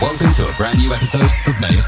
Welcome to a brand new episode of Maya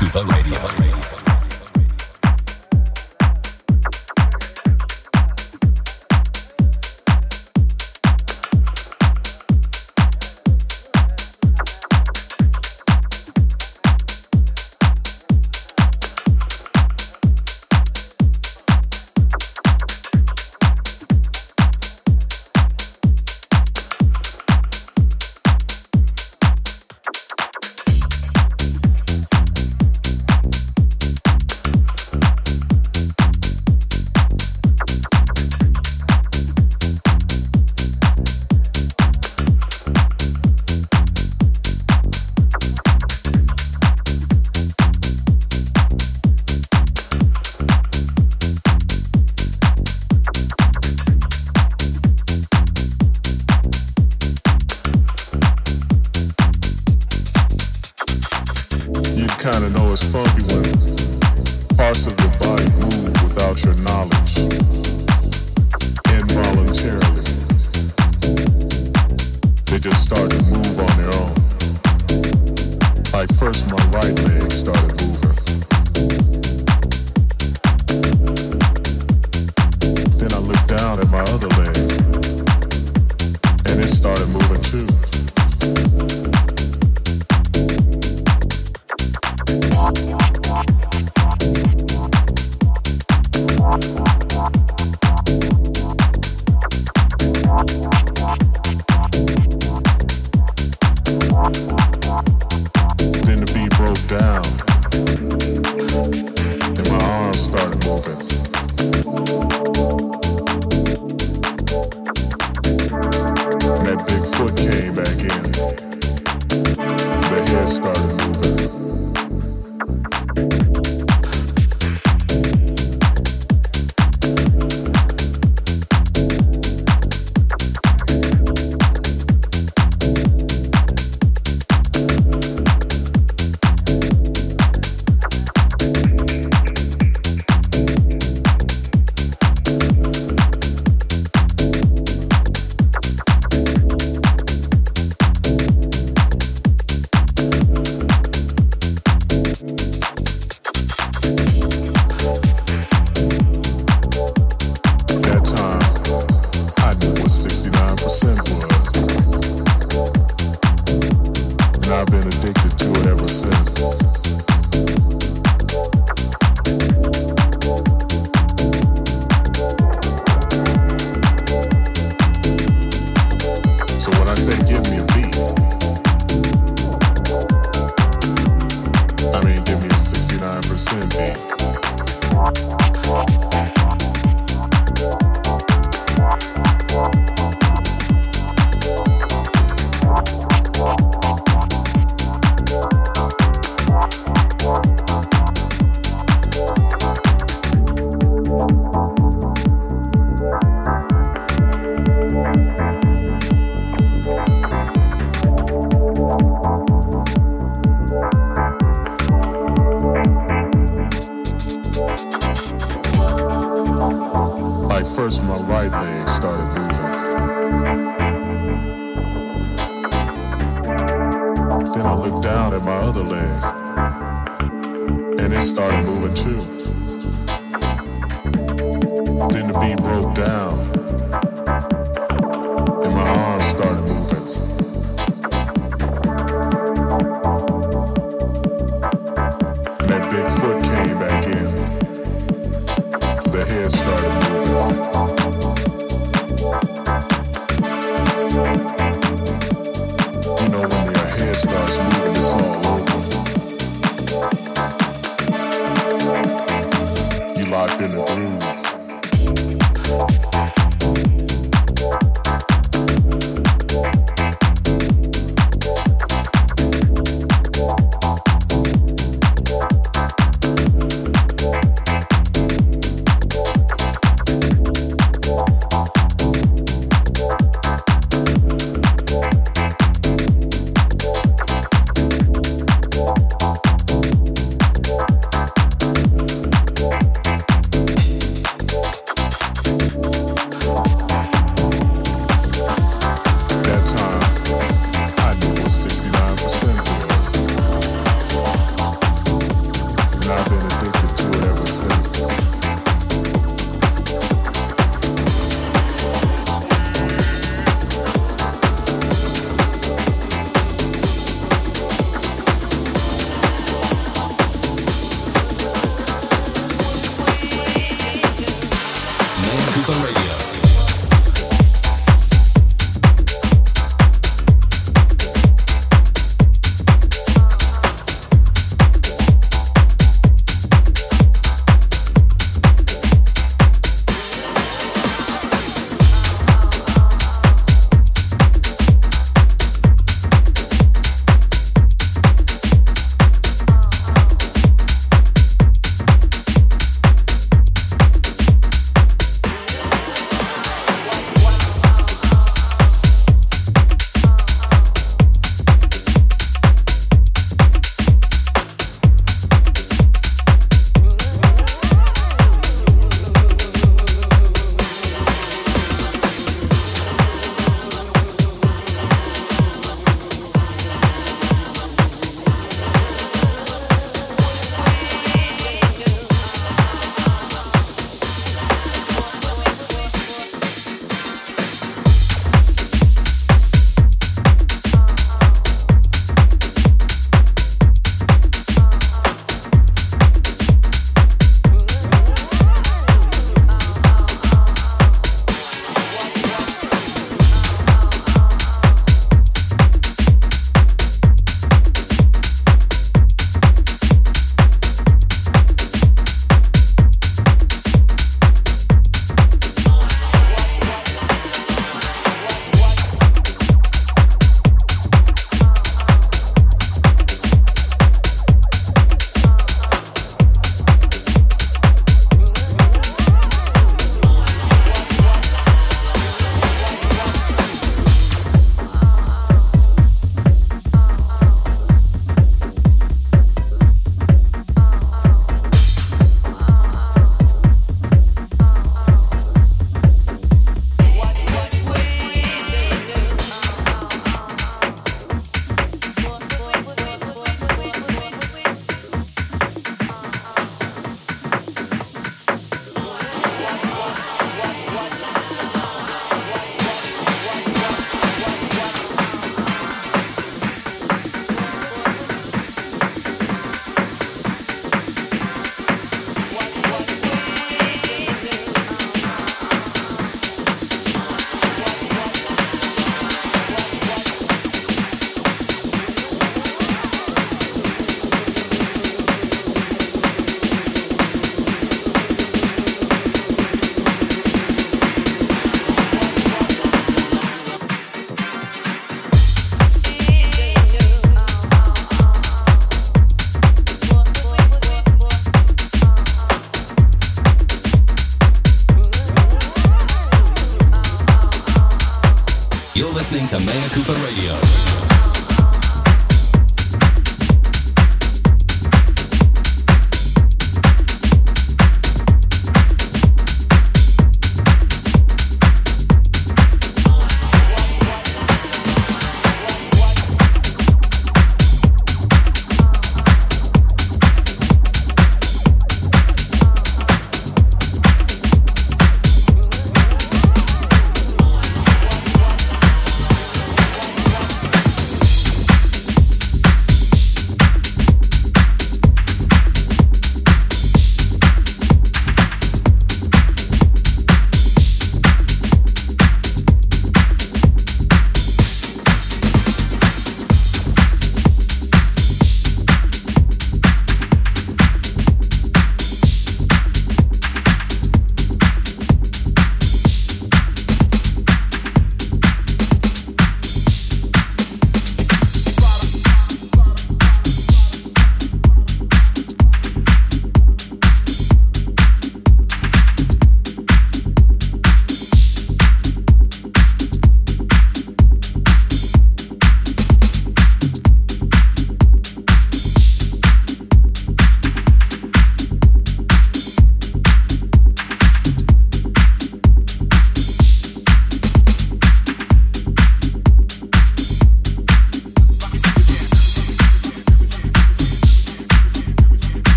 out at my other leg, and it started moving too. Then the beat broke down, and my arms started moving. That big foot came back in, the head started moving. starts moving.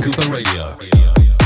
Cooper Radio.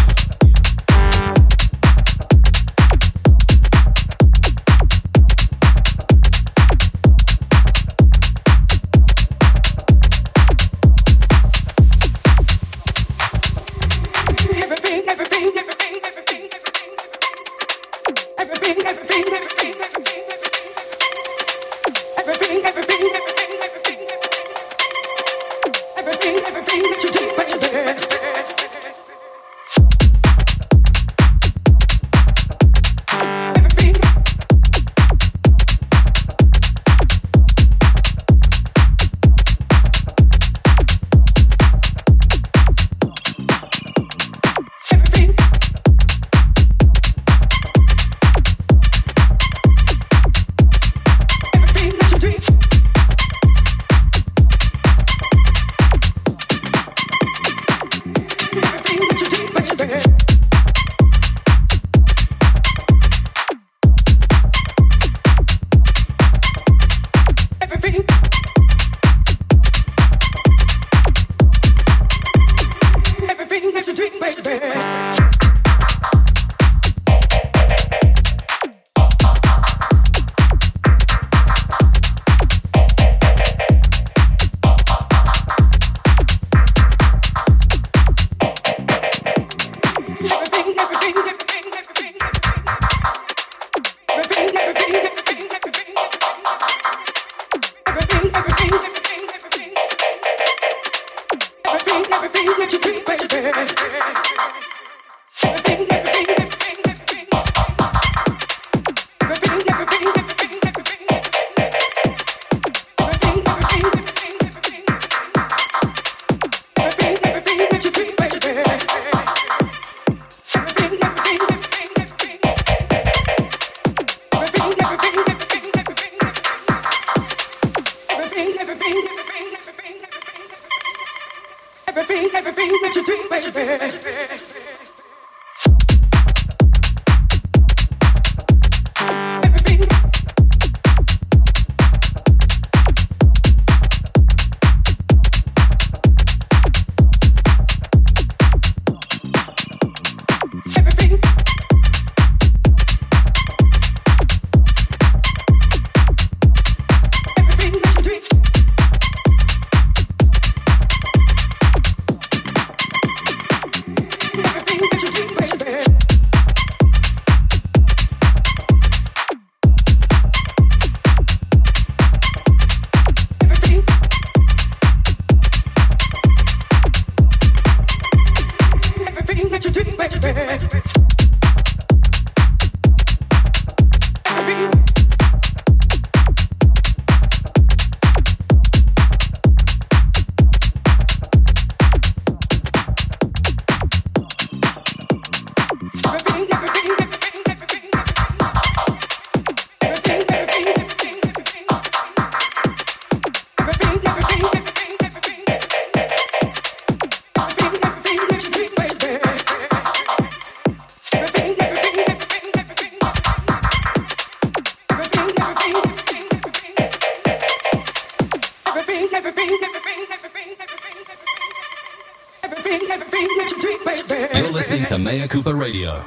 You're listening to Maya Cooper Radio.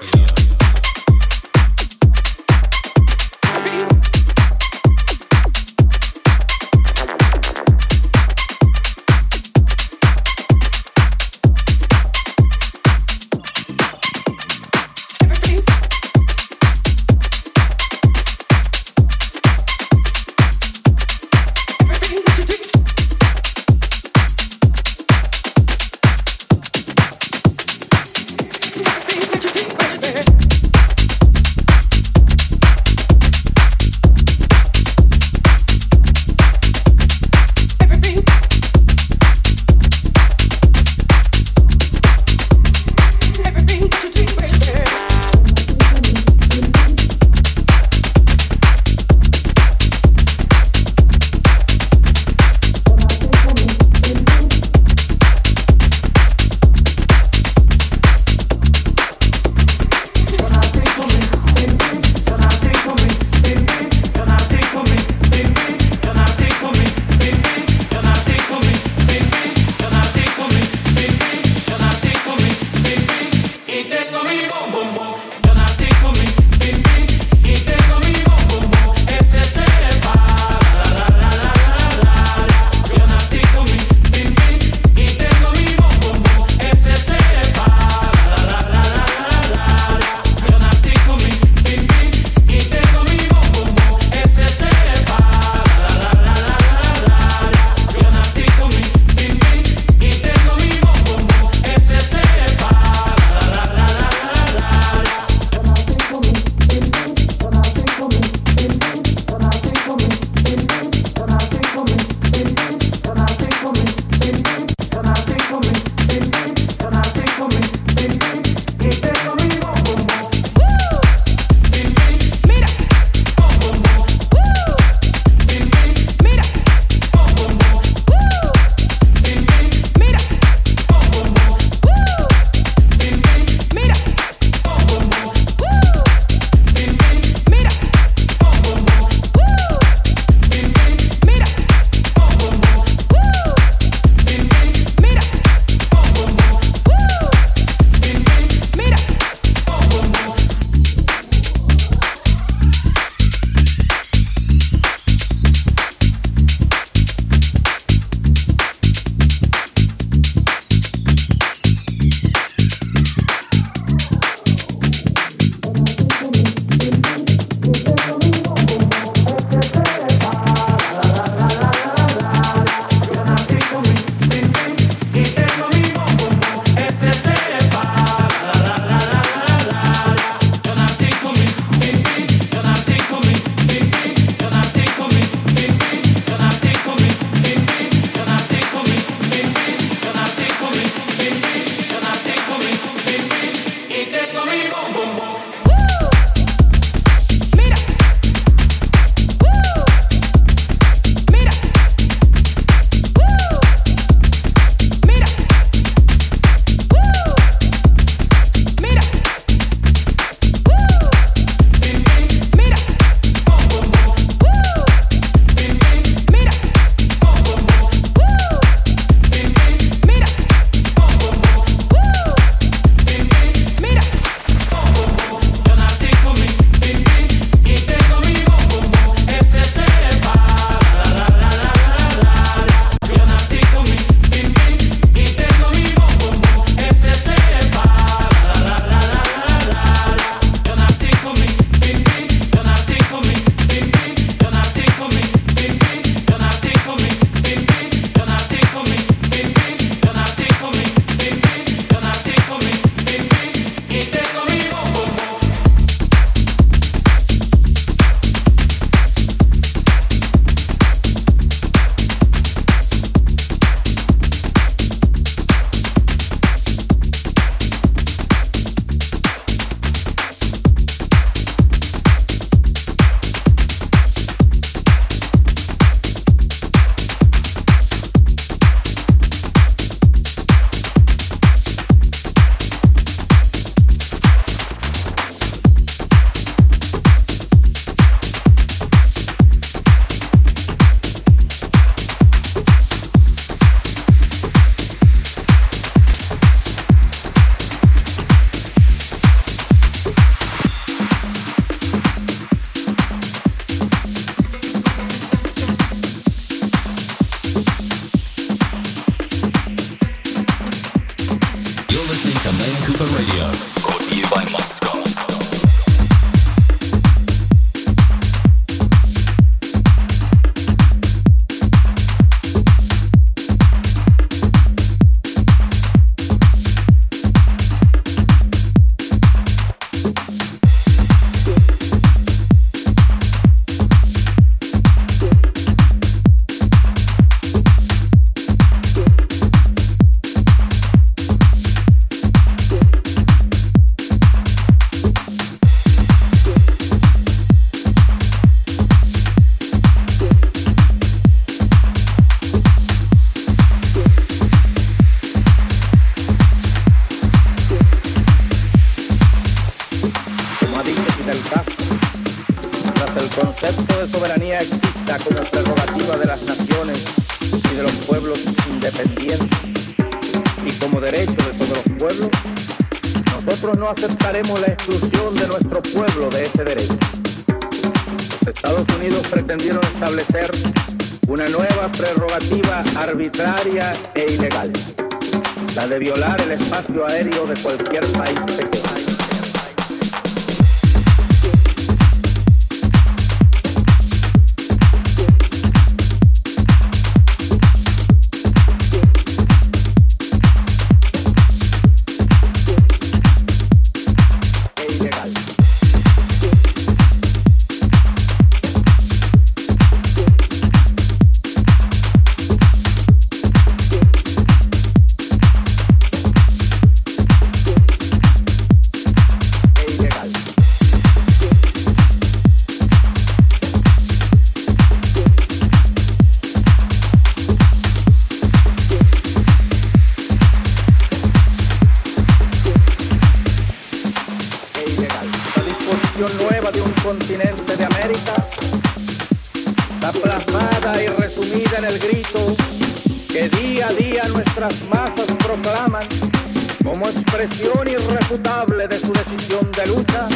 De lucha,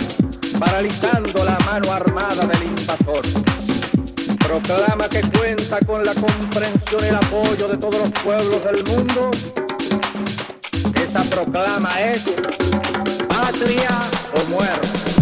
paralizando la mano armada del invasor. Proclama que cuenta con la comprensión y el apoyo de todos los pueblos del mundo. Esa proclama es patria o muerte.